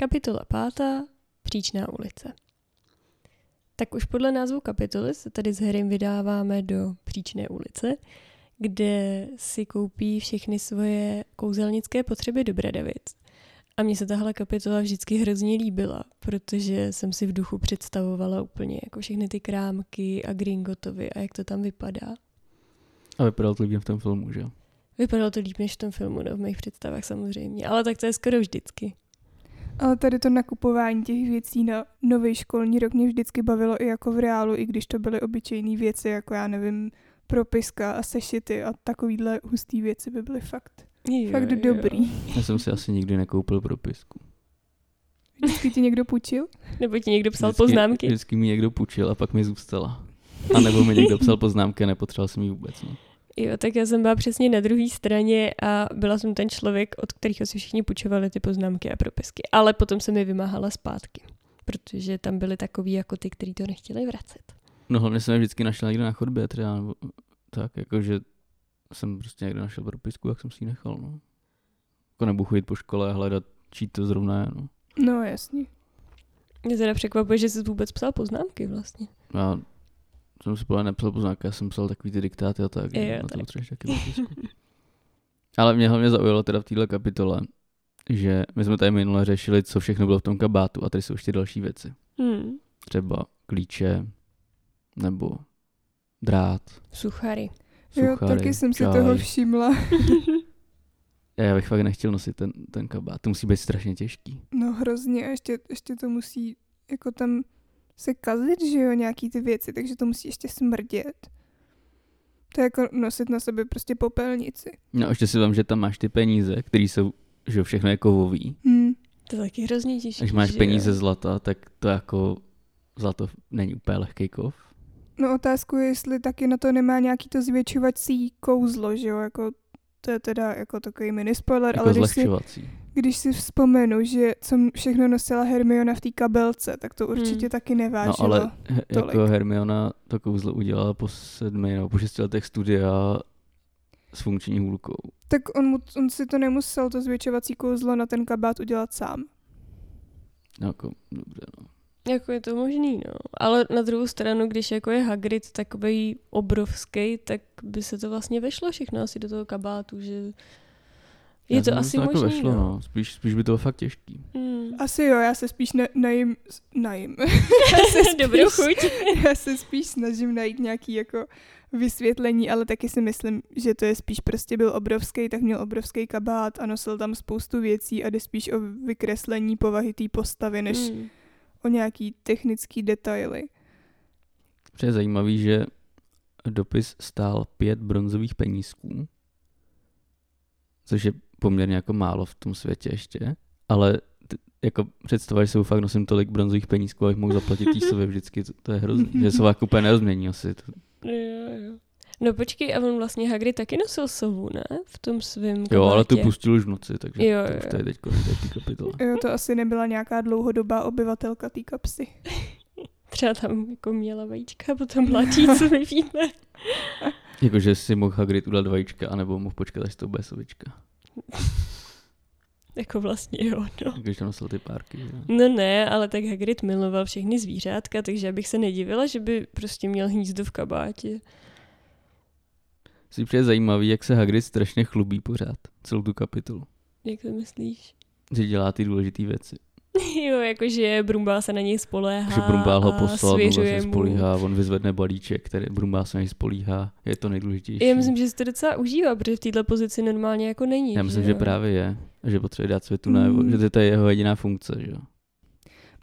Kapitola pátá. Příčná ulice. Tak už podle názvu kapitoly se tady s Harrym vydáváme do Příčné ulice, kde si koupí všechny svoje kouzelnické potřeby do Bradavic. A mně se tahle kapitola vždycky hrozně líbila, protože jsem si v duchu představovala úplně jako všechny ty krámky a Gringotovi a jak to tam vypadá. A vypadalo to líp v tom filmu, že? Vypadalo to líp než v tom filmu, no, v mých představách samozřejmě, ale tak to je skoro vždycky. Ale tady to nakupování těch věcí na nový školní rok mě vždycky bavilo i jako v reálu, i když to byly obyčejné věci, jako já nevím, propiska a sešity a takovýhle hustý věci by byly fakt, Jo, fakt jo. dobrý. Já jsem si asi nikdy nekoupil propisku. Vždycky ti někdo půjčil? Nebo ti někdo psal Vždycky, poznámky. Vždycky mi někdo půjčil a pak mi zůstala. A nebo mi někdo psal poznámky a nepotřeboval jsem ji vůbec. No. Jo, tak já jsem byla přesně na druhé straně a byla jsem ten člověk, od kterého si všichni půjčovali ty poznámky a propisky. Ale potom jsem je vymáhala zpátky, protože tam byly takový jako ty, kteří to nechtěli vracet. no hlavně jsem je vždycky našel někde na chodbě třeba, nebo tak, jakože jsem prostě někde našel propisku, jak jsem si ji nechal, no. Jako nebudu chodit po škole a hledat, čí to zrovna je, no. No jasně. Mě teda překvapuje, že jsi vůbec psal poznámky vlastně. Já jsem si podle nepsal poznámky, já jsem psal takový ty diktáty a tak, Jo, že na to tak. potřebuješ taky. Ale mě hlavně zaujalo teda v téhle kapitole, že my jsme tady minule řešili, co všechno bylo v tom kabátu a tady jsou ještě další věci. Hmm. Třeba klíče, nebo drát, Suchary. Jo, suchary, taky jsem si čaj. toho všimla. Já bych fakt nechtěl nosit ten, ten kabát, to musí být strašně těžký. No hrozně a ještě, ještě to musí jako tam se kazit, že jo, nějaký ty věci, takže to musí ještě smrdět. To je jako nosit na sobě prostě popelnici. No a ještě si vám, že tam máš ty peníze, které jsou, že jo, všechno je kovový. Hm. To je taky hrozně těžké. Když máš jo? peníze zlata, tak to jako zlato není úplně lehký kov. No otázku je, jestli taky na to nemá nějaký to zvětšovací kouzlo, že jo, jako to je teda jako takový mini spoiler, Jako ale když si, zlehčovací. Když si vzpomenu, že co všechno nosila Hermiona v té kabelce, tak to určitě Hmm. taky No nevážilo. ale he- tolik. jako Hermiona to kouzlo udělala po sedmi nebo po šesti letech studia s funkční hůlkou. Tak on, mu, on si to nemusel, to zvětšovací kouzlo na ten kabát udělat sám. No, Jako, dobře, no. Jako je to možný, no. Ale na druhou stranu, když jako je Hagrid takový obrovský, tak by se to vlastně vešlo všechno asi do toho kabátu, že je Já to asi to jako možný, vešlo, no. no. Spíš, spíš by to bylo fakt těžký. Hmm. Asi jo, já se spíš ne, najím, najím. já, se spíš, Dobrou chuť. já se spíš snažím najít nějaký jako vysvětlení, ale taky si myslím, že to je spíš prostě byl obrovský, tak měl obrovský kabát a nosil tam spoustu věcí a jde spíš o vykreslení povahy té postavy, než Hmm. o nějaký technický detaily. Je zajímavý, že dopis stál pět bronzových penízků, což je poměrně jako málo v tom světě ještě, ale t- jako představa, že se fakt nosím tolik bronzových penízků, abych mohl zaplatit Týsovi vždycky, to, to je hrozný, že se jako úplně nerozmění asi. To, Jo, jo. No počkej, a on vlastně Hagrid taky nosil sovu, ne? V tom svém jo, ale tu kabátě. pustil už v noci, takže Jo, to jo, už to je teď konec kapitola. Jo, to asi nebyla nějaká dlouhodobá obyvatelka té kapsy. Třeba tam jako měla vajíčka, potom mladí, co my víme. Jakože si mohl Hagrid udělat vajíčka, anebo mohl počkat, až to bude sovička. Jako vlastně jo, no. Když tam nosil ty párky. Že? No ne, ale tak Hagrid miloval všechny zvířátka, takže já bych se nedivila, že by prostě měl hnízdo v kabátě. Si přijde zajímavý, jak se Hagrid strašně chlubí pořád, celou tu kapitolu. Jak to myslíš? Že dělá ty důležité věci. Jo, jakože Brumbál se na něj spoléhá Takže Brumbál ho poslal, svěřuje se spolíhá, on vyzvedne balíček, který Brumbál se na něj spolíhá, je to nejdůležitější. Já myslím, že si to docela užívá, protože v této pozici normálně jako není. Já myslím, že že právě je, že potřebuje dát světu Mm. najevo, že to je jeho jediná funkce, že jo.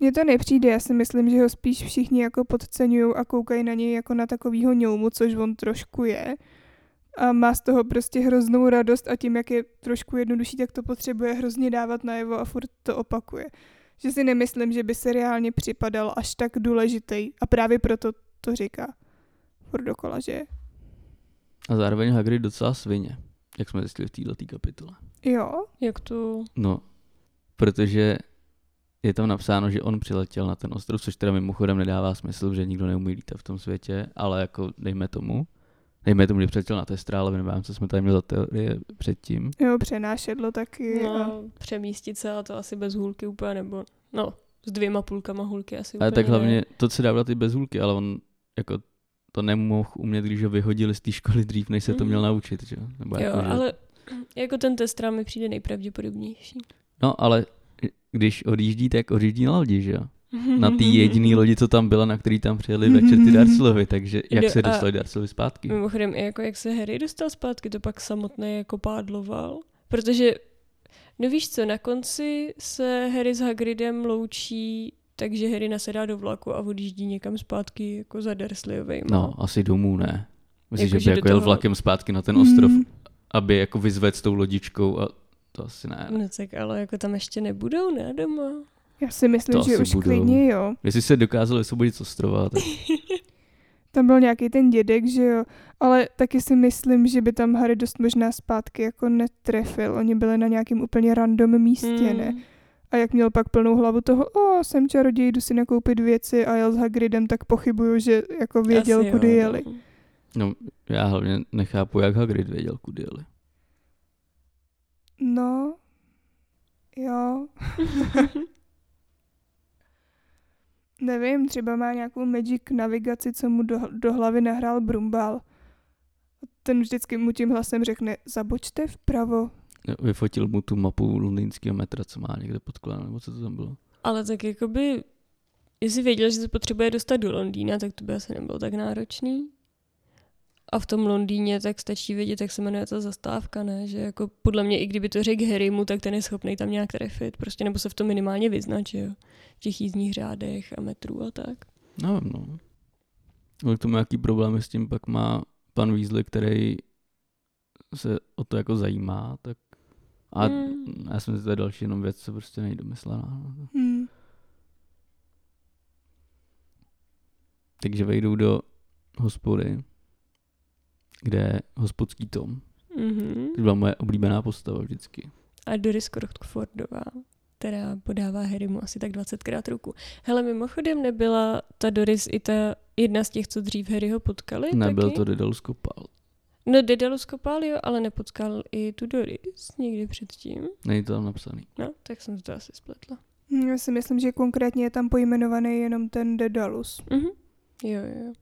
Mně to nepřijde, já si myslím, že ho spíš všichni jako podceňují a koukají na něj jako na takovýho ňoumu, což on trošku je. A má z toho prostě hroznou radost a tím, jak je trošku jednodušší, tak to potřebuje hrozně dávat najevo a furt to opakuje. Že si nemyslím, že by se reálně připadal až tak důležitý a právě proto to říká. Furt dokola, že. A zároveň Hagrid docela svině, jak jsme zjistili v této kapitole. Jo, Jak to... No, protože je tam napsáno, že on přiletěl na ten ostrov, což teda mimochodem nedává smysl, že nikdo neumí lítat v tom světě, ale jako dejme tomu. Dejme tomu, že přiletěl na testra, ale nevím, co jsme tady měli za teorie předtím. Jo, přenášedlo taky. No, a... přemístit se a to asi bez hůlky úplně, nebo no, s dvěma půlkama hůlky asi Ale úplně tak hlavně to se dá udělat i bez hůlky, ale on jako to nemohl umět, když ho vyhodili z té školy dřív, než se to měl Mhm. naučit, že? jo? Nebo Jo, jako, že... ale jako ten testra mi přijde nejpravděpodobnější. No, ale když odjíždí, tak odjíždí na lodi, že jo? Na té jediné lodi, co tam byla, na který tam přijeli večer ty Darcelovi, takže jak se dostali Darcelovi zpátky? Mimochodem, i jako jak se Harry dostal zpátky, to pak samotné jako pádloval. Protože, no víš co, na konci se Harry s Hagridem loučí, takže Harry nasedá do vlaku a odjíždí někam zpátky jako za Dursleyovejma. No, asi domů ne. Myslím, Jako, že by jako jel toho- vlakem zpátky na ten ostrov, Mm. aby jako vyzvedl s tou lodičkou a to asi ne. No tak ale jako tam ještě nebudou, ne, doma? Já si myslím, To že už budou. klidně jo. Jestli se dokázali osvobodit z ostrova, tak Tam byl nějaký ten dědek, že jo. Ale taky si myslím, že by tam Harry dost možná zpátky jako netrefil. Oni byli na nějakém úplně random místě, Hmm. ne? A jak měl pak plnou hlavu toho, o, jsem čaroděj, jdu si nakoupit věci a jel s Hagridem, tak pochybuju, že jako věděl, Asi kudy jo, jeli. no. no, já hlavně nechápu, jak Hagrid věděl, kudy jeli. No, jo. Nevím, třeba má nějakou magic navigaci, co mu do, do hlavy nahrál Brumbal. Ten vždycky mu tím hlasem řekne, zabočte vpravo. Vyfotil mu tu mapu londýnského metra, co má někde pod kolenem, nebo co to tam bylo. Ale tak jakoby, jestli věděl, že se potřebuje dostat do Londýna, tak to by asi nebylo tak náročný. A v tom Londýně tak stačí vědět, jak se jmenuje ta zastávka, ne? Že jako podle mě, i kdyby to řekl Harrymu, tak ten je schopný tam nějak trefit. Prostě nebo se v tom minimálně vyznat, že jo? V těch jízdních řádech a metrů a tak. No, no. Ale k tomu, jaký problémy s tím pak má pan Weasley, který se o to jako zajímá, tak a Hmm. já si myslím, že to je další jenom věc, co prostě nejde domyslená. no. Hmm. Takže vejdou do hospody, kde je hospodský Tom. Mhm. To byla moje oblíbená postava vždycky. A Doris Crockfordová, která podává Harrymu asi tak 20krát ruku. Hele, mimochodem nebyla ta Doris i ta jedna z těch, co dřív Harryho potkali? Nebyl taky? to Dedalus Kopal. No Dedalus kopal, jo, ale nepotkal i tu Doris někdy předtím. Není to tam napsaný. No, tak jsem to asi spletla. Já si myslím, že konkrétně je tam pojmenovaný jenom ten Dedalus. Mhm. Jo, jo.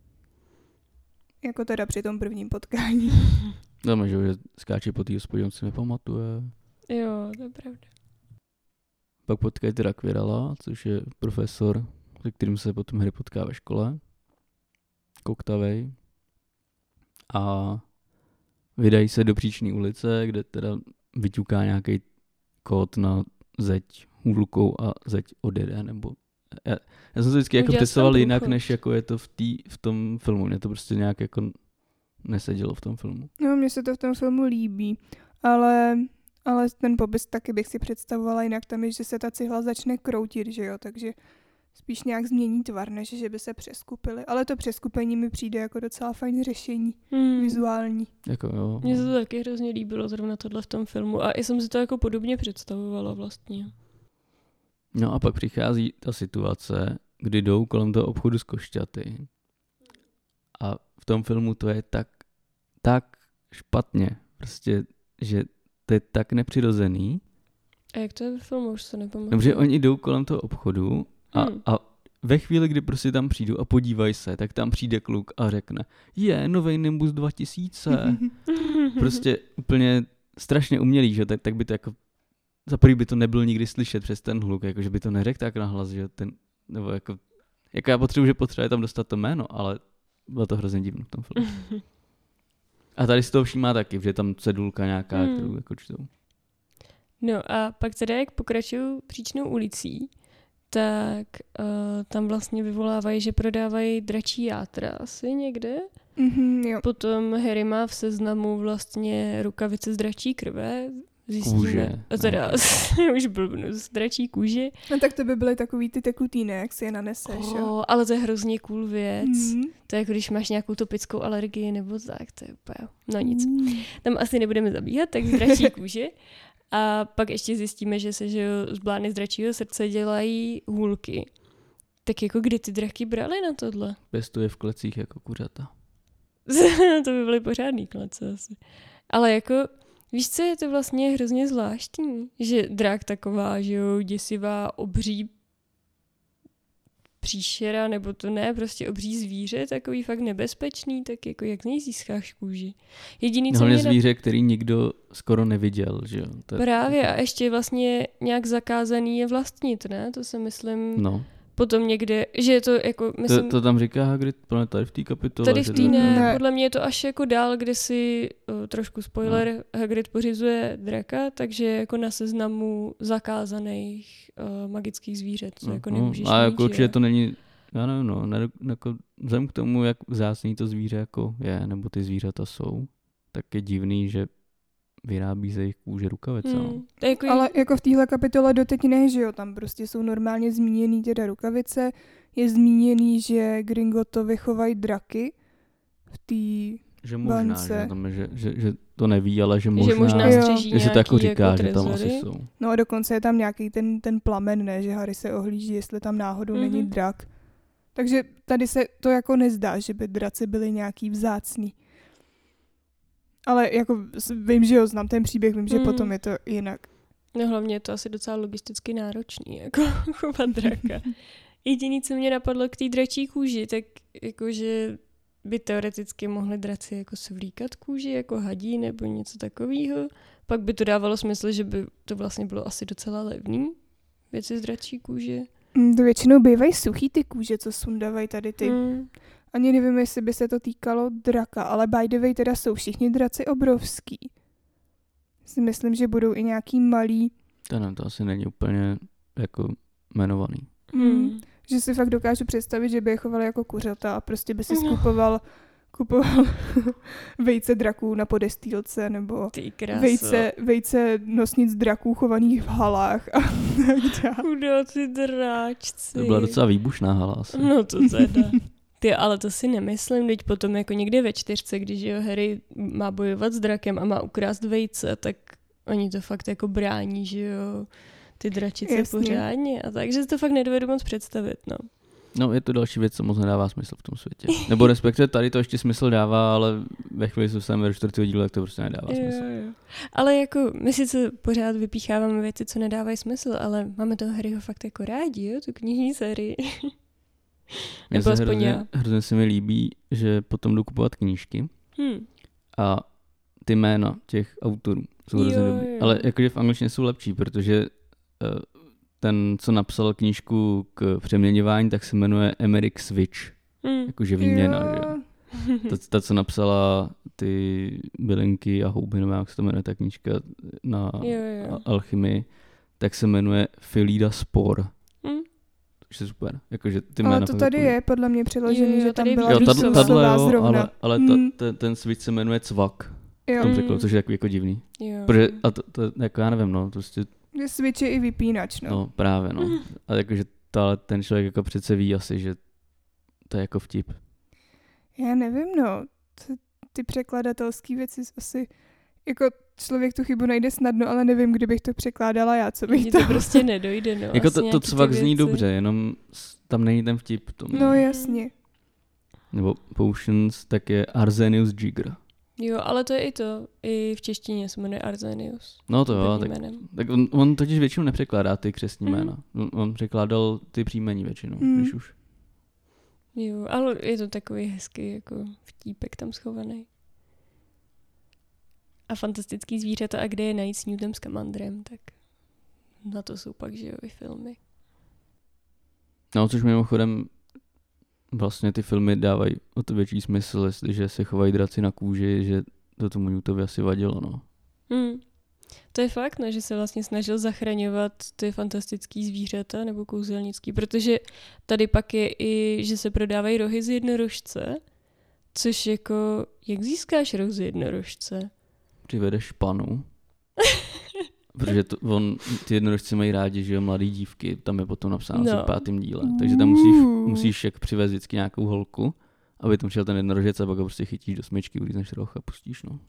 Jako teda při tom prvním potkání. Dáme, že že skáče po té hospodě, on si nepamatuje. Jo, to je pravda. Pak potkají teda Quirrella, což je profesor, se kterým se potom Harry potká ve škole. Koktavej. A vydají se do příčné ulice, kde teda vyťuká nějaký kód na zeď hůlkou a zeď odjede, nebo já, já jsem se vždycky jako jsem jinak, průchod. než jako je to v, tý, v tom filmu. Mě to prostě nějak jako nesedělo v tom filmu. No, mně se to v tom filmu líbí, ale, ale ten popis taky bych si představovala jinak. Tam je, že se ta cihla začne kroutit, že jo, takže spíš nějak změní tvar, než že by se přeskupily. Ale to přeskupení mi přijde jako docela fajn řešení, Hmm. vizuální. Jako jo. Mně se to taky hrozně líbilo zrovna tohle v tom filmu a i jsem si to jako podobně představovala vlastně. No a pak přichází ta situace, kdy jdou kolem toho obchodu s košťaty. A v tom filmu to je tak, tak špatně. Prostě, že to je tak nepřirozený. A jak to je ve filmu, už se nepamatuju. Dobře, oni jdou kolem toho obchodu a, Hmm. a ve chvíli, kdy prostě tam přijdu a podívají se, tak tam přijde kluk a řekne, je, novej Nimbus 2000. prostě úplně strašně umělý, že tak, tak by to jako za prvý by to nebyl nikdy slyšet přes ten hluk, jako že by to neřekl tak nahlas, že ten, nebo jako, jako já potřebuji, že potřebuje tam dostat to jméno, ale bylo to hrozně divné v tom filmu. A tady si to všímá taky, že je tam cedulka nějaká, Hmm. kterou jako čtou. No a pak teda, jak pokračují příčnou ulicí, tak uh, tam vlastně vyvolávají, že prodávají dračí játra asi někde. Mhm, jo. Potom Harry má v seznamu vlastně rukavice z dračí krve. Zjistíme, Kůže, a teda už blbnu, z dračí kůže. No tak to by byly takový ty tekutý, ne, jak si je naneseš, jo. Oh, ale to je hrozně cool věc. Mhm. To je jako když máš nějakou topickou alergii nebo tak, to je úplně, no nic. Mm. Tam asi nebudeme zabíhat, tak z dračí kůže. A pak ještě zjistíme, že se že jo, z blány z dračího srdce dělají hůlky. Tak jako kdy ty draky brali na tohle? Pěstuje v klecích jako kuřata. to by byly pořádný klece asi. Ale jako, víš co, je to vlastně hrozně zvláštní, že drak taková, že jo, děsivá, obří příšera, nebo to ne, prostě obří zvíře, takový fakt nebezpečný, tak jako jak z něj získáš kůži. Jediný, co Hlavně mě na- zvíře, který nikdo skoro neviděl, že jo. To Právě a ještě vlastně nějak zakázaný je vlastnit, ne? To si myslím No, potom někde, že je to jako, myslím, to, to tam říká Hagrid plně tady v té kapitole. tady v té ne, Ne. podle mě je to až jako dál, kde si, uh, trošku spoiler, Hagrid pořizuje draka, takže je jako na seznamu zakázaných uh, magických zvířat, co jako nemůžeš A mít, jako určitě jo? to není, já nevím, no, ne, jako, vzhledem k tomu, jak vzácný to zvíře jako je, nebo ty zvířata jsou, tak je divný, že vyrábí ze jejich kůže rukavice. No. Hmm. Je jako Ale jako v téhle kapitole doteď ne, že jo, tam prostě jsou normálně zmíněný teda rukavice, je zmíněný, že Gringotovi chovají draky v té Že možná, Bance. že, tam že, že, že, to neví, ale že možná, že možná že se to jako říká, že tam asi jsou. No a dokonce je tam nějaký ten, ten plamen, ne, že Harry se ohlíží, jestli tam náhodou mm-hmm. není Mhm. drak. Takže tady se to jako nezdá, že by draci byli nějaký vzácný. Ale jako vím, že jo, znám ten příběh, vím, že Mm. potom je to jinak. No hlavně je to asi docela logisticky náročný, jako chovat draka. Jediný, co mě napadlo k té dračí kůži, tak jakože by teoreticky mohli draci jako svlíkat kůži, jako hadí nebo něco takového. Pak by to dávalo smysl, že by to vlastně bylo asi docela levný, věci z dračí kůže. Mm, To většinou bývají suchý ty kůže, co sundávají tady ty. Mm. Ani nevím, jestli by se to týkalo draka, ale by the way teda jsou všichni draci obrovský. Si myslím, že budou i nějaký malý, To, ne, to asi není úplně jako jmenovaný. Mm. že si fakt dokážu představit, že by je chovali jako kuřata a prostě by si No. skupoval kupoval vejce draků na podestýlce nebo vejce, vejce nosnic draků chovaných v halách a tak dále. Chudáci dráčci. To byla docela výbušná hala asi. No to teda. Ty, ale to si nemyslím, teď potom jako někde ve čtyřce, když jo, Harry má bojovat s drakem a má ukrást vejce, tak oni to fakt jako brání, že jo, ty dračice Jasně. pořádně a takže si to fakt nedovedu moc představit, no. No, je to další věc, co moc nedává smysl v tom světě. Nebo respektive tady to ještě smysl dává, ale ve chvíli, co se do čtvrtého dílu, tak to prostě nedává smysl. Jo, jo. Ale jako my sice pořád vypícháváme věci, co nedávají smysl, ale máme toho Harryho fakt jako rádi, jo, tu knižní sérii. Mně Nebo se hrozně, já. hrozně se mi líbí, že potom jdu kupovat knížky Hm. a ty jména těch autorů jsou hrozně Jo, dobrý. jo. Ale jakože v angličtině jsou lepší, protože eh, ten, co napsal knížku k přeměňování, tak se jmenuje Emerick Switch. Hm. Jakože výměna, že Jo. Ta, ta, co napsala ty bylinky a houby, nebo jak se to jmenuje ta knížka na Jo, jo. alchymii, tak se jmenuje Philida Spor. Což je super. Jakože ty Ale to tady jako- je podle mě přeložený, jo, že tam tady je byla Jo, tato, Vlísová tato jo, zrovna. ale, ale Mm. ta, ten, ten switch se jmenuje Cvak Jo. tom Mm. překladu, což je takový jako divný. Jo. Protože, a to, to, jako já nevím, no, prostě, Že switch je i vypínač, no. no, právě, no. A jakože ta, ten člověk jako přece ví asi, že to je jako vtip. Já nevím, no. Ty, ty překladatelské věci asi... Jako člověk tu chybu najde snadno, ale nevím, kdybych to překládala já, co bych Mně to... to prostě nedojde, no. jako to, to cvak zní dobře, jenom tam není ten vtip tom. No jasně. Nebo Potions, tak je Arsenius Jigger. Jo, ale to je i to. I v češtině se jmenuje Arzenius. No to jo, tak, jménem. tak on, on totiž většinou nepřekládá ty křesní Mhm. jména. On, on překládal ty příjmení většinou, Mhm. když už. Jo, ale je to takový hezký jako vtípek tam schovaný. A fantastický zvířata a kde je najít s Newtem Scamandrem, tak na to jsou pak, že jo, i filmy. No, což mimochodem vlastně ty filmy dávají o to větší smysl, jestliže se chovají draci na kůži, že to tomu Newtovi asi vadilo, no. Hmm. To je fakt, no, že se vlastně snažil zachraňovat ty fantastický zvířata nebo kouzelnický, protože tady pak je i, že se prodávají rohy z jednorožce, což jako, jak získáš roh z jednorožce? Přivedeš panu. Protože to, on, ty jednorožci mají rádi, že jo, mladý dívky, tam je potom napsáno No. v pátém díle. Takže tam musíš, musíš jak přivést vždycky nějakou holku, aby tam šel ten jednorožec a pak ho prostě chytíš do smyčky, ulízneš roh a pustíš, no.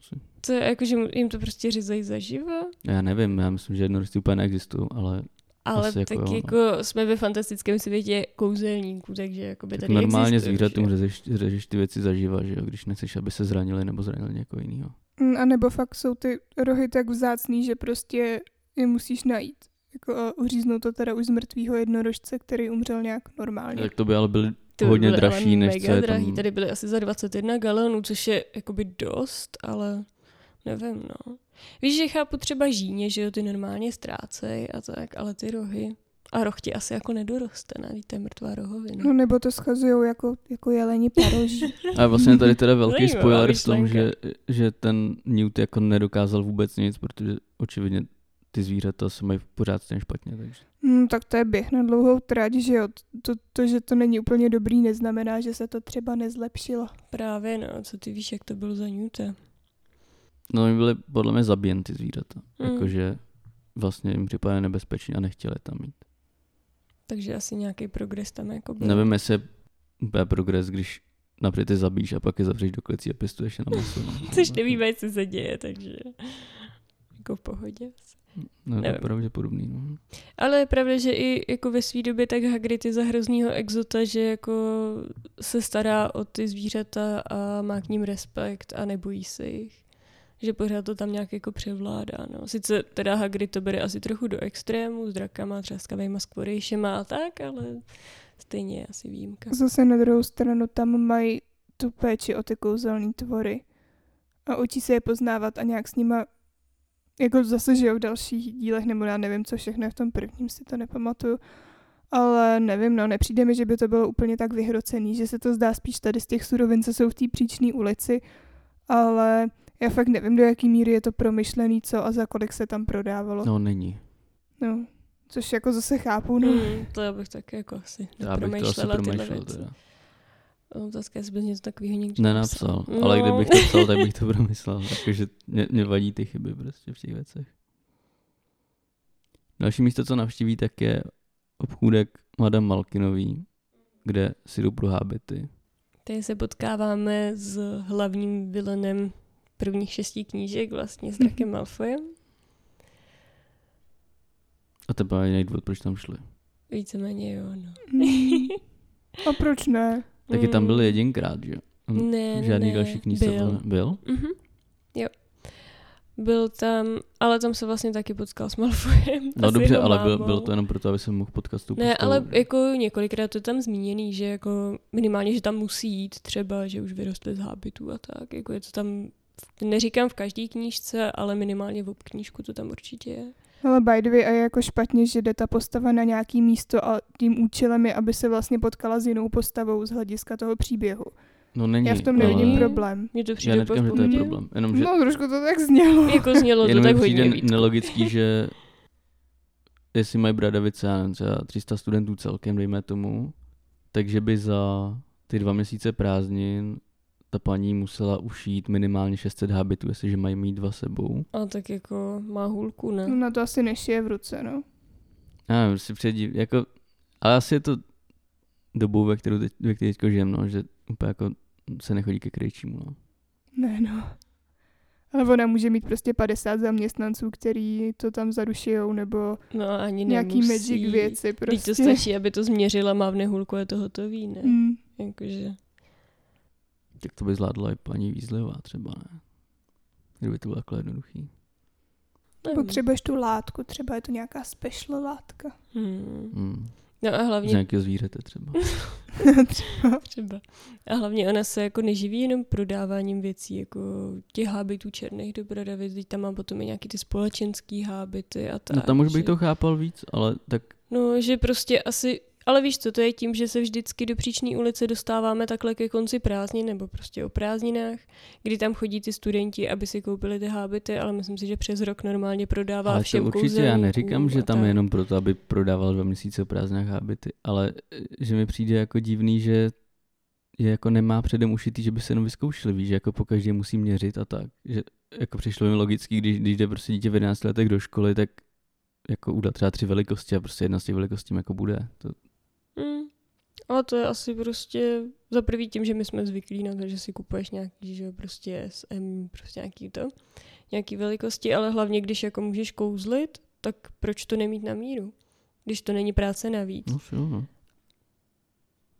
To je jako, že jim to prostě řezají zaživa? Já nevím, já myslím, že jednorožci úplně neexistují, ale Ale Asi tak jako jako, jo, no. jako jsme ve fantastickém světě kouzelníků, takže jakoby Tak tady normálně zvířatům řežeš, řežeš ty věci zaživa, že jo, když nechceš, aby se zranili nebo zranili někoho jiného. Mm, A nebo fakt jsou ty rohy tak vzácný, že prostě je musíš najít. Jako a uříznou to teda už z mrtvýho jednorožce, který umřel nějak normálně. Tak to by ale byly Ty by hodně byly dražší, než co mega je drahý. tam. Tady byly asi za 21 galonů, což je jakoby dost, ale nevím, no. Víš, že chápu třeba žíně, že jo, ty normálně ztrácej a tak, ale ty rohy. A roh ti asi jako nedoroste, ne? To je mrtvá rohovina. No nebo to schazujou jako, jako jeleni paroží. A vlastně tady teda velký Zajímavá spoiler v tom, že, že ten Newt jako nedokázal vůbec nic, protože očividně ty zvířata se mají pořád stejně špatně, takže. Hmm, tak to je běh na dlouhou trať, že jo. To, to, že to není úplně dobrý, neznamená, že se to třeba nezlepšilo. Právě, no, co ty víš, jak to bylo za Newta. No oni byli podle mě zabijen ty zvířata. Mm. Jakože vlastně jim připadá nebezpečný a nechtěli tam mít. Takže asi nějaký progres tam jako byl. Nevím, jestli je úplně progres, když napřed ty zabíš a pak je zavřeš do klecí a pěstuješ je na maso. no. Což nevíme, co se děje, takže jako v pohodě. No, to je pravděpodobný. No. Ale je pravda, že i jako ve své době tak Hagrid je za hroznýho exota, že jako se stará o ty zvířata a má k ním respekt a nebojí se jich. Že pořád to tam nějak jako převládá. No. Sice teda Hagrid to bere asi trochu do extrému, s drakama, třaskavejma, skvorejšema a tak, ale stejně je asi výjimka. Zase na druhou stranu tam mají tu péči o ty kouzelné tvory. A učí se je poznávat a nějak s nima jako zase, že jo, v dalších dílech, nebo já nevím, co všechno je v tom prvním, si to nepamatuju. Ale nevím, no, nepřijde mi, že by to bylo úplně tak vyhrocený, že se to zdá spíš tady z těch surovin, co jsou v té příčné ulici, ale já fakt nevím, do jaký míry je to promyšlený, co a za kolik se tam prodávalo. No. no není. no což jako zase chápu, no. Hmm, to já bych tak jako asi Já bych to asi promýšlel věci. teda. Otázka, jestli bys něco takového někdy Nenapsal, napsal. ale No. kdybych to psal, tak bych to promyslel. Jakože mě, mě vadí ty chyby prostě v těch věcech. Další místo, co navštíví, tak je obchůdek Madame Malkinový, kde si jdou pro hábity. Tady se potkáváme s hlavním vilenem prvních šesti knížek, vlastně s Drakem Malfoyem. A to byl jediný důvod, proč tam šli. Víceméně jo, no. Mm. A proč ne? Taky tam byl Mm. jedinkrát, že jo? Ne, Žádný ne, další knížce byl. byl. Mhm. Jo. Byl tam, ale tam se vlastně taky potkal s Malfoyem. No dobře, ale byl, bylo to jenom proto, aby se mohl potkat s tou Ne, ale že? jako několikrát to tam zmíněný, že jako minimálně, že tam musí jít třeba, že už vyrostly z hábitů a tak. Jako je to tam, neříkám v každé knížce, ale minimálně v obknížku to tam určitě je. Ale by the way, a je jako špatně, že jde ta postava na nějaký místo a tím účelem je, aby se vlastně potkala s jinou postavou z hlediska toho příběhu. No není, Já v tom nevidím ale problém. Mně to Já přijde úplně neříkám, že to je problém. Jenom, že, No, trošku to tak znělo. Jako znělo to jenom tak mi hodně nelogický, že jestli mají Bradavice, já nevím, třeba 300 studentů celkem, dejme tomu, takže by za ty dva měsíce prázdnin ta paní musela ušít minimálně 600 habitů, jestliže mají mít dva sebou. A tak jako má hůlku, ne? No, na to asi nešije v ruce, no. Já nevím, si předí, jako, ale asi je to dobou, ve kterou teď, ve které teďko žijem, no, že úplně jako se nechodí ke krejčímu, no. Ne, no. Ale ona může mít prostě 50 zaměstnanců, který to tam zarušijou, nebo No ani nějaký nemusí. magic věci Teď prostě. to stačí, aby to změřila, mávne hůlku a je to hotový, ne? Mm. Jakože, Tak to by zvládla i paní Výzlivá třeba, ne? Kdyby to bylo takhle jednoduchý. nevím. Potřebuješ tu látku, třeba je to nějaká special látka. Hmm. Hmm. No a Z hlavně nějakého zvířete třeba. třeba. A hlavně ona se jako neživí jenom prodáváním věcí, jako těch hábitů černých do Bradavic, teď tam má potom i nějaký ty společenský hábity a tak. No tam už bych že- to chápal víc, ale tak No, že prostě asi, ale víš co, to je tím, že se vždycky do příční ulice dostáváme takhle ke konci prázdnin, nebo prostě o prázdninách, kdy tam chodí ty studenti, aby si koupili ty hábity, ale myslím si, že přes rok normálně prodává ale všem to určitě já neříkám, že tam je jenom proto, aby prodával dva měsíce o prázdninách hábity, ale eh, že mi přijde jako divný, že je jako nemá předem ušitý, že by se jenom vyzkoušeli, víš, že jako po každé musí měřit a tak. Že jako přišlo mi logický, když, když jde prostě dítě v 11 letech do školy, tak jako udat třeba tři velikosti a prostě jedna z těch velikostí jako bude. To. Ale to je asi prostě za prvý tím, že my jsme zvyklí na to, že si kupuješ nějaký, že jo, prostě SM, prostě nějaký to, nějaký velikosti, ale hlavně když jako můžeš kouzlit, tak proč to nemít na míru? když to není práce navíc. No, jo, no.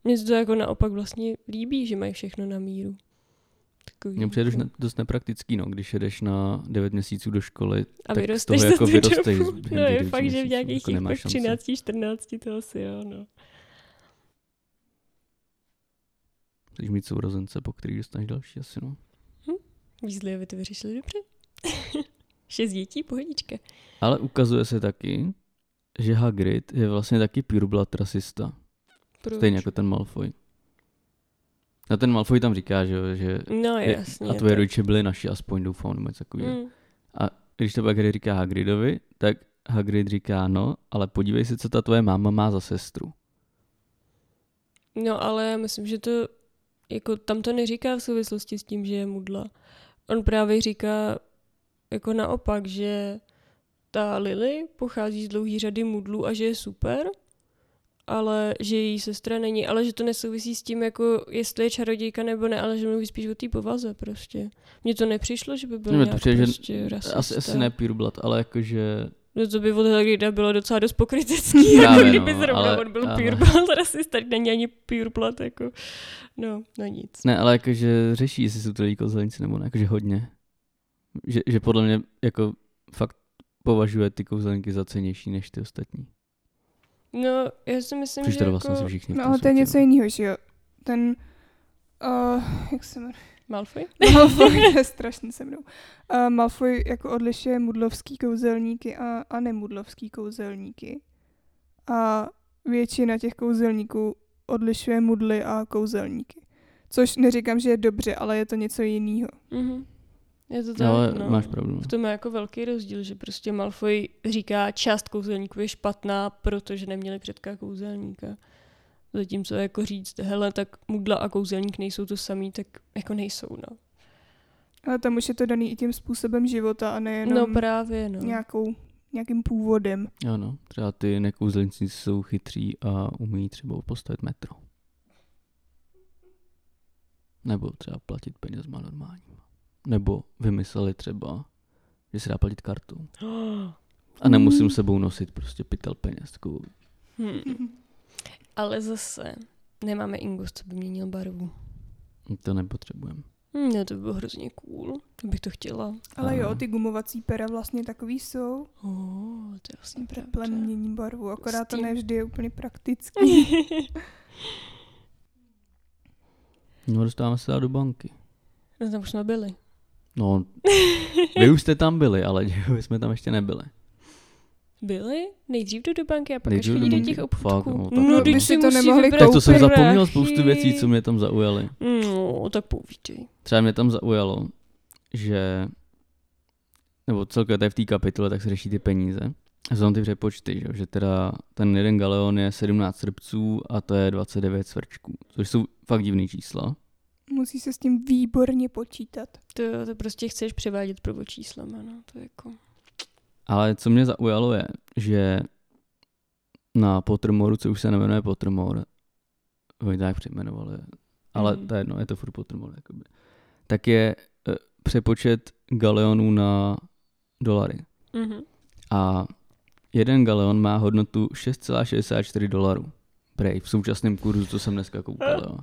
Mně se to jako naopak vlastně líbí, že mají všechno na míru. Takový, Mně přijde jako- dost, dost nepraktický, no, když jedeš na 9 měsíců do školy, A tak z toho jako vyrosteš No je fakt, že v nějakých jako těch nemáš pak šanci. 13, 14 to asi jo, no. Můžeš mít sourozence, po který dostaneš další asi, no. Weasley, aby to vyřešili dobře. Šest dětí, pohodička. Ale ukazuje se taky, že Hagrid je vlastně taky pureblood rasista. Proč? Stejně jako ten Malfoy. A ten Malfoy tam říká, že, že No je, jasně. a tvoje tak. rodiče byli naši, aspoň doufám, nebo něco takového. Mm. Když to pak Harry říká Hagridovi, tak Hagrid říká, no, ale podívej se, co ta tvoje máma má za sestru. No ale já myslím, že to, jako tam to neříká v souvislosti s tím, že je mudla. On právě říká jako naopak, že ta Lily pochází z dlouhé řady mudlů a že je super, ale že její sestra není, ale že to nesouvisí s tím, jako jestli je čarodějka nebo ne, ale že mluví spíš o té povaze prostě. Mně to nepřišlo, že by byl Mně to nějak přijde, že prostě rasista. Asi, asi ne pureblood, ale jakože No to by od Hagrida bylo docela dost pokrytecký, Právě, jako kdyby no, zrovna ale- on byl ale- pureblood rasista, není ani pureblood, jako, no, no nic. Ne, ale jakože řeší, jestli jsou to lidi kouzelníci nebo ne, jakože hodně. Že, že podle mě jako fakt považuje ty kouzelníky za cenější než ty ostatní. No, já si myslím, Což že teda jako vlastně si všichni No ale to je něco jiného, že jo. Ten, uh, jak se jmenuje? Malfoy? Malfoy je strašný se mnou. Uh, Malfoy jako odlišuje mudlovský kouzelníky a, a nemudlovský kouzelníky. A většina těch kouzelníků odlišuje mudly a kouzelníky. Což neříkám, že je dobře, ale je to něco jiného. Mhm. Je to tak, No, ale no. máš pravdu. V tom je jako velký rozdíl, že prostě Malfoy říká, část kouzelníků je špatná, protože neměli předka kouzelníka. Zatímco jako říct, hele, tak mudla a kouzelník nejsou to samý, tak jako nejsou, no. Ale tam už je to daný i tím způsobem života a nejenom No právě, no. nějakou, nějakým původem. Ano, třeba ty nekouzelníci jsou chytří a umí třeba postavit metro. Nebo třeba platit penězma normálníma. Nebo vymysleli třeba, že se dá platit kartou. A nemusím sebou nosit prostě pytel peněz. Takovou. Hmm. Ale zase nemáme Ingus, co by měnil barvu. To nepotřebujeme. Hm, no to by bylo hrozně cool. To bych to chtěla. Ale jo, ty gumovací pera vlastně takový jsou. Oh, to je vlastně pravda. Mění barvu, akorát to tím- ne vždy je úplně praktický. No dostáváme se do banky. no tam už jsme byli. No, vy už jste tam byli, ale my jsme tam ještě nebyli. Byli? Nejdřív jdu do banky a pak Nejdřív až do chodí do těch obchůdků. Fakt, no, tak no, to- teď by si to musí nemohli Tak to jsem prachy. zapomněl spoustu věcí, co mě tam zaujaly. No, tak povídej. Třeba mě tam zaujalo, že nebo celkově tady v té kapitole, tak se řeší ty peníze. A jsou tam ty přepočty, že, že teda ten jeden galeon je 17 srbců a to je 29 svrčků, což jsou fakt divný čísla. Musí se s tím výborně počítat. To, to prostě chceš převádět prvočíslem, no. To je jako... Ale co mě zaujalo je, že na Pottermoru, co už se nemenuje Pottermore, oni to jak přejmenovali, ale Mhm. to je jedno, je to furt Pottermore, jakoby, tak je eh, přepočet galeonů na dolary. Mhm. A jeden galeon má hodnotu 6,64 dolarů. Prej, v současném kurzu, co jsem dneska koukal, jo.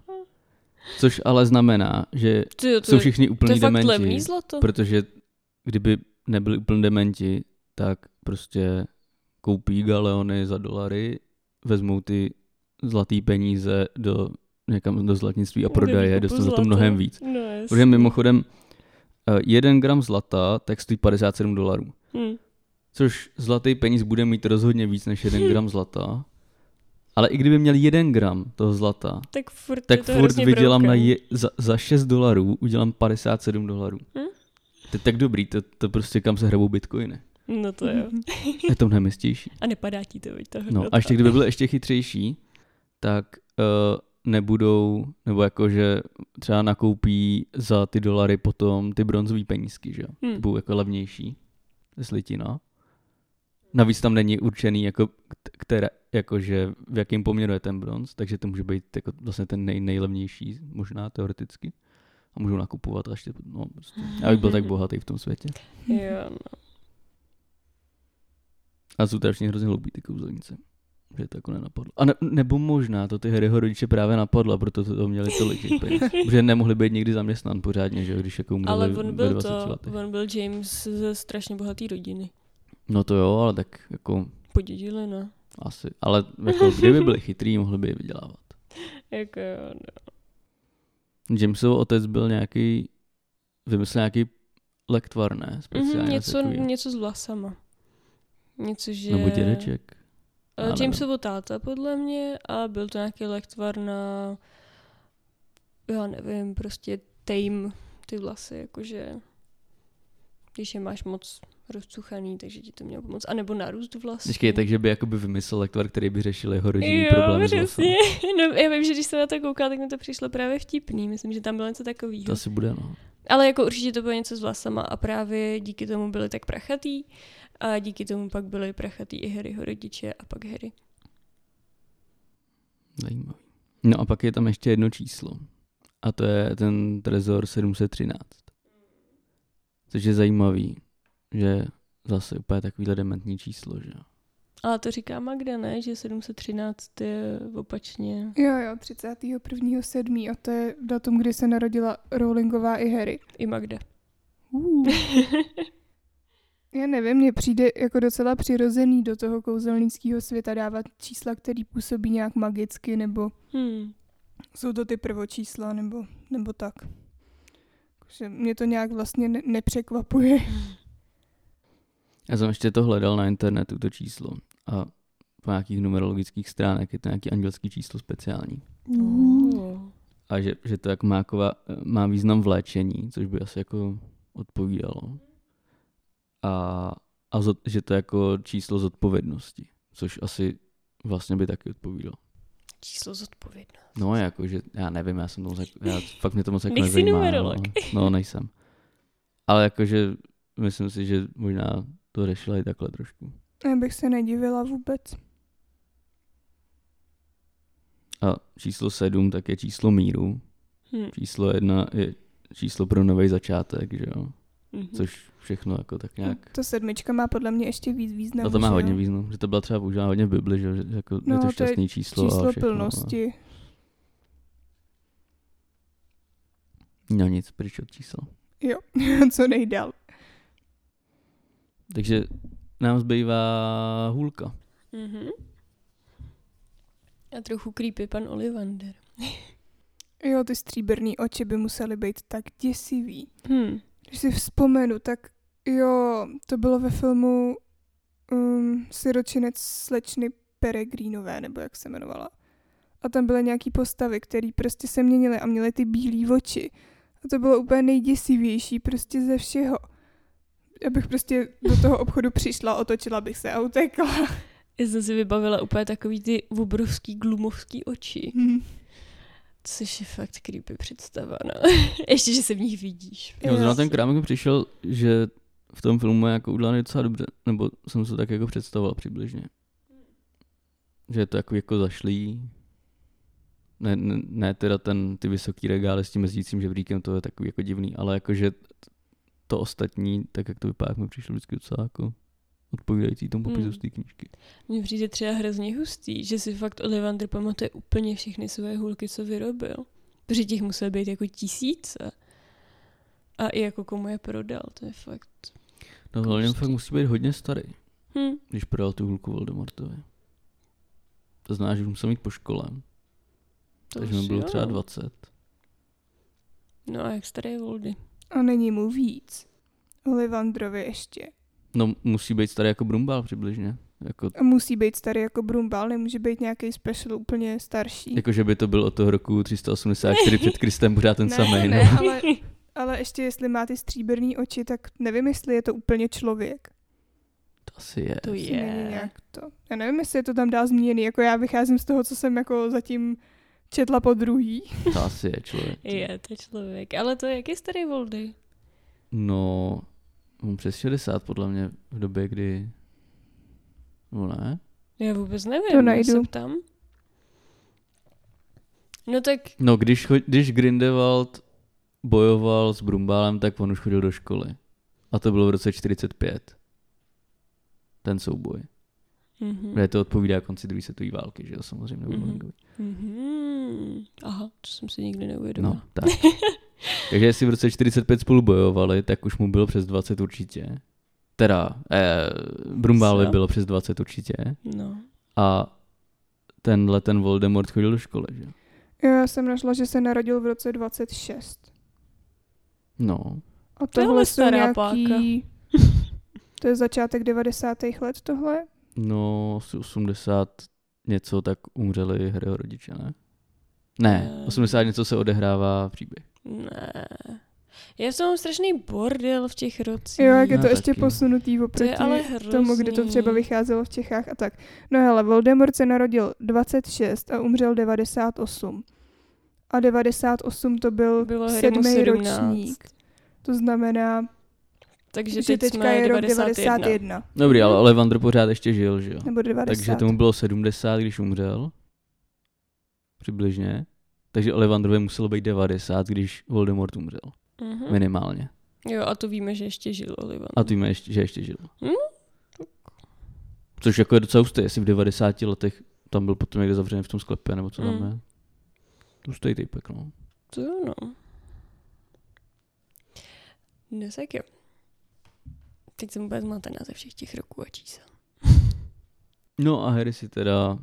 Což ale znamená, že Ty, to, jsou všichni to úplní dementi. levný zlato. Protože kdyby nebyli úplně dementi, tak prostě koupí galeony za dolary, vezmou ty zlatý peníze do někam do zlatnictví a prodají je, dostanou za to mnohem víc. No. Protože mimochodem, eh, jeden gram zlata tak stojí 57 dolarů. Hm. Což zlatý peníz bude mít rozhodně víc než jeden gram zlata. Ale i kdyby měl jeden gram toho zlata, Tak furt tak to furt vydělám na je, za, za 6 dolarů, udělám 57 dolarů. Hm? To je tak dobrý, to, to prostě kam se hrabou bitcoiny. No to jo. Je to mnohem jistější. A nepadá ti to, veď ta No hodnota. a ještě kdyby byly ještě chytřejší, tak uh, nebudou, nebo jakože třeba nakoupí za ty dolary potom ty bronzové penízky, že jo? Hm. Budou jako levnější. Slitina. Navíc tam není určený, jako, které, jakože v jakém poměru je ten bronz, takže to může být jako vlastně ten nej, nejlevnější, možná teoreticky. A můžou nakupovat až, no prostě. Já bych byl tak bohatý v tom světě. Jo, no. A jsou všichni hrozně hloupí ty kouzelníci. že to jako nenapadlo. A ne, nebo možná to ty Harryho rodiče právě napadlo, proto to, to měli tolik těch peněz. Protože nemohli být nikdy zaměstnán pořádně, že jo, když jako umřeli Ale on byl 20 to, letech. on byl James ze strašně bohaté rodiny. No to jo, ale tak jako Podědili, no. asi. Ale jako kdyby byli chytrý, mohli by je vydělávat. Jako jo, no. Jamesov otec byl nějaký, vymyslel nějaký lektvar, ne? Mhm, Speciálně něco, takový. něco s vlasama. Něco, že... Nebo dědeček. Já Uh, nevím. Jamesovo táta, podle mě, a byl to nějaký lektvar na, já nevím, prostě tame ty vlasy, jakože když je máš moc rozcuchaný, takže ti to mělo pomoct. A nebo nárůst vlasů. Počkej, takže by jakoby vymyslel lektvar, který by řešil jeho rodinný Jo, vlasama. přesně. No, já vím, že když jsem na to koukala, tak mi to přišlo právě vtipný. Myslím, že tam bylo něco takového. To asi bude, no. Ale jako určitě to bylo něco s vlasama a právě díky tomu byli tak prachatý a díky tomu pak byli prachatý i Harryho rodiče a pak Harry. Zajímavý. No a pak je tam ještě jedno číslo. A to je ten Trezor 713. Což je zajímavý, že zase úplně takovýhle dementní číslo, že jo. Ale to říká Magda, ne? Že 713 je opačně. Jo, jo, 31.7. a to je datum, kdy se narodila Rowlingová i Harry. I Magda. Uh. Já nevím, mně přijde jako docela přirozený do toho kouzelnického světa dávat čísla, který působí nějak magicky, nebo Hmm. jsou to ty prvočísla, nebo, nebo tak. Takže mě to nějak vlastně ne- nepřekvapuje. Já jsem ještě to hledal na internetu, to číslo. A po nějakých numerologických stránek je to nějaký andělský číslo speciální. Oh. A že, že to jako má, jako, má význam v léčení, což by asi jako odpovídalo. A, a zod, že to je jako číslo zodpovědnosti, což asi vlastně by taky odpovídalo. Číslo zodpovědná. No, jako, že já nevím, já jsem to moc, jako- já, fakt mě to moc jako Nejsi nezajímá. numerolog. No, no, nejsem. Ale jakože myslím si, že možná to řešila i takhle trošku. Já bych se nedivila vůbec. A číslo sedm tak je číslo míru. Hm. Číslo jedna je číslo pro nový začátek, že jo. Mhm. Což všechno jako tak nějak. To sedmička má podle mě ještě víc významu. No to má že hodně význam, že to byla třeba používána hodně v Bibli, že, že jako No, je to to je šťastný číslo, a Číslo všechno. plnosti. A... No nic, pryč od čísel. Jo, co nejdál. Takže nám zbývá hůlka. Mhm. A trochu creepy pan Olivander. Jo, ty stříbrný oči by musely být tak děsivý. Hm. Když si vzpomenu, tak jo, to bylo ve filmu um, Siročinec slečny Peregrinové, nebo jak se jmenovala. A tam byly nějaký postavy, které prostě se měnily a měly ty bílé oči. A to bylo úplně nejděsivější prostě ze všeho. Já bych prostě do toho obchodu přišla, otočila bych se a utekla. Já jsem si vybavila úplně takový ty obrovský glumovský oči. Hm. Což je fakt creepy představa, no. Ještě, že se v nich vidíš. Jo, zrovna ten krámek přišel, že v tom filmu je jako udělaný docela dobře, nebo jsem se tak jako představoval přibližně. Že je to jako, jako zašlý. Ne, ne, ne teda ten, ty vysoký regály s tím jezdícím žebříkem, to je takový jako divný, ale jakože to ostatní, tak jak to vypadá, mi přišlo vždycky docela jako odpovídající tomu popisu Hmm. z té knížky. Mně přijde třeba hrozně hustý, že si fakt Olivander pamatuje úplně všechny své hůlky, co vyrobil. Protože těch musel být jako tisíce. A i jako komu je prodal, to je fakt... No hlavně Prostě. fakt musí být hodně starý, Hm. když prodal tu hulku Voldemortovi. To znamená, že už musel mít po škole, To takže mi už bylo jo. třeba 20. No a jak starý je Voldy? A není mu víc. Olivandrovi ještě. No musí být starý jako Brumbal přibližně. Jako, A musí být starý jako Brumbal, nemůže být nějaký special úplně starší. jako že by to byl od toho roku 384 před Kristem pořád ten ne, samý. ne, No. ale, ale ještě jestli má ty stříbrný oči, tak nevím, jestli je to úplně člověk. To asi je. To není je. nějak to. Já nevím, jestli je to tam dál zmíněný, jako já vycházím z toho, co jsem jako zatím četla po druhý. To asi je člověk. Je to člověk. Ale to jak je starý Voldy? No, on přes 60 podle mě v době, kdy... No ne? Já vůbec nevím. To najdu. ptám. No tak No, když, když Grindelwald bojoval s Brumbálem, tak on už chodil do školy. A to bylo v roce 45. Ten souboj. Mhm. Kde to odpovídá konci druhé světové války, že jo, samozřejmě. Mhm. Mm-hmm. Mhm. Aha, to jsem si nikdy neuvědomila. No, tak. Takže jestli v roce 45 spolu bojovali, tak už mu bylo přes 20 určitě. Teda, eh, Brumbálovi bylo přes 20 určitě. No. A tenhle ten Voldemort chodil do školy, že? Jo, já jsem našla, že se narodil v roce 26. No, A To je tohle jsou stará nějaký... To je začátek 90. let tohle? no, asi 80 něco, tak umřeli Harryho rodiče, ne? Ne, Eh. 80 něco se odehrává příběh. Ne. Já jsem mám strašný bordel v těch rocích. Jo, jak je No, to ještě taky. posunutý oproti je ale hrozný. tomu, kdy to třeba vycházelo v Čechách a tak. No hele, Voldemort se narodil 26 a umřel 98. A 98 to byl Bylo sedmý 17. ročník. To znamená, Takže že teď teďka jsme je rok 91. 91. Dobrý, ale Ollivander pořád ještě žil, že jo? Nebo 90. Takže tomu bylo 70, když umřel. Přibližně. Takže Ollivandrovi muselo být 90, když Voldemort umřel. Mhm. Minimálně. Jo, a to víme, že ještě žil Olivan. A ty ještě, že ještě žil. Hm? Což jako je docela hustý, jestli v 90 letech tam byl potom někde zavřený v tom sklepě, nebo co tam Mm. je. Hustý typek, no. To jo, no. No tak jo. Teď jsem vůbec zmatená ze všech těch roků a čísel. No a Harry si teda,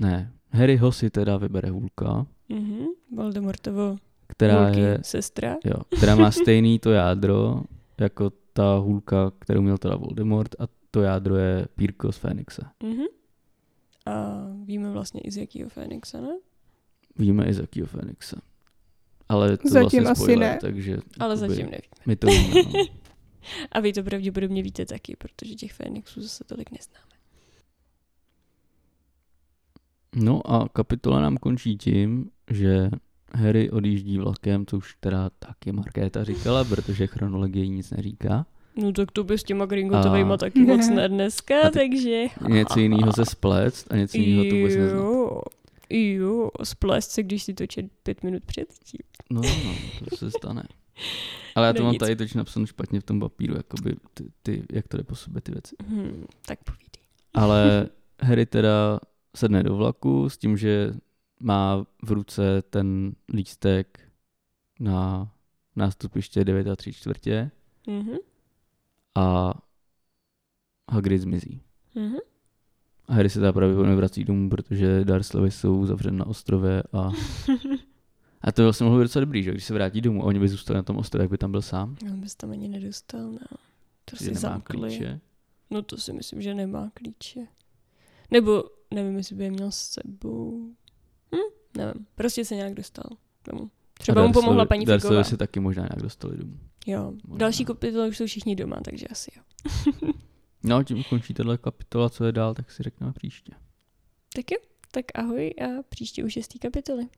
ne, Harryho si teda vybere hůlka, Mhm. Voldemortovo která Hulky, je, sestra. jo, která má stejný to jádro, jako ta hůlka, kterou měl teda Voldemort a to jádro je Pírko z Fénixe. Mhm. A víme vlastně i z jakého Fénixa, ne? Víme i z jakého Fénixe. Ale to Zatím vlastně asi spoiler, ne. takže Ale jakoby zatím nevím. my to víme. No. A vy to pravděpodobně víte taky, protože těch Fénixů zase tolik neznáme. no a kapitola nám končí tím, že Harry odjíždí vlakem, co už teda taky Markéta říkala, protože chronologie nic neříká. No tak to by s těma Gringotovejma A- taky moc ne dneska, A ty- takže... Něco jiného se splést a něco jiného to vůbec neznat. Jo, jo, splést se, když si točí pět minut předtím. No, no, to se stane. Ale já to No mám nic. tady toč napsané špatně v tom papíru, jakoby ty, ty, jak to jde po sobě ty věci. Hmm, tak povídej. Ale Harry teda sedne do vlaku s tím, že má v ruce ten lístek na nástupiště 9 a 3 čtvrtě Mhm. a Hagrid zmizí. Mhm. A Harry se teda pravděpodobně vrací domů, protože Dursleyovi jsou zavřen na ostrově a, a to vlastně mohlo být docela dobrý, že když se vrátí domů a oni by zůstali na tom ostrově, jak by tam byl sám. On bys tam ani nedostal, no. To že si nemá zamkli. klíče. No to si myslím, že nemá klíče. Nebo nevím, jestli by je měl s sebou. Hm, nevím. Prostě se nějak dostal domů. Třeba A mu pomohla paní Figová. Dursleyovi se taky možná nějak dostali domů. Jo. Možná. Další kapitoly už jsou všichni doma, takže asi jo. No, tím končí tahle kapitola, co je dál, tak si řekneme příště. Tak jo. Tak ahoj a příště u šestý kapitoly.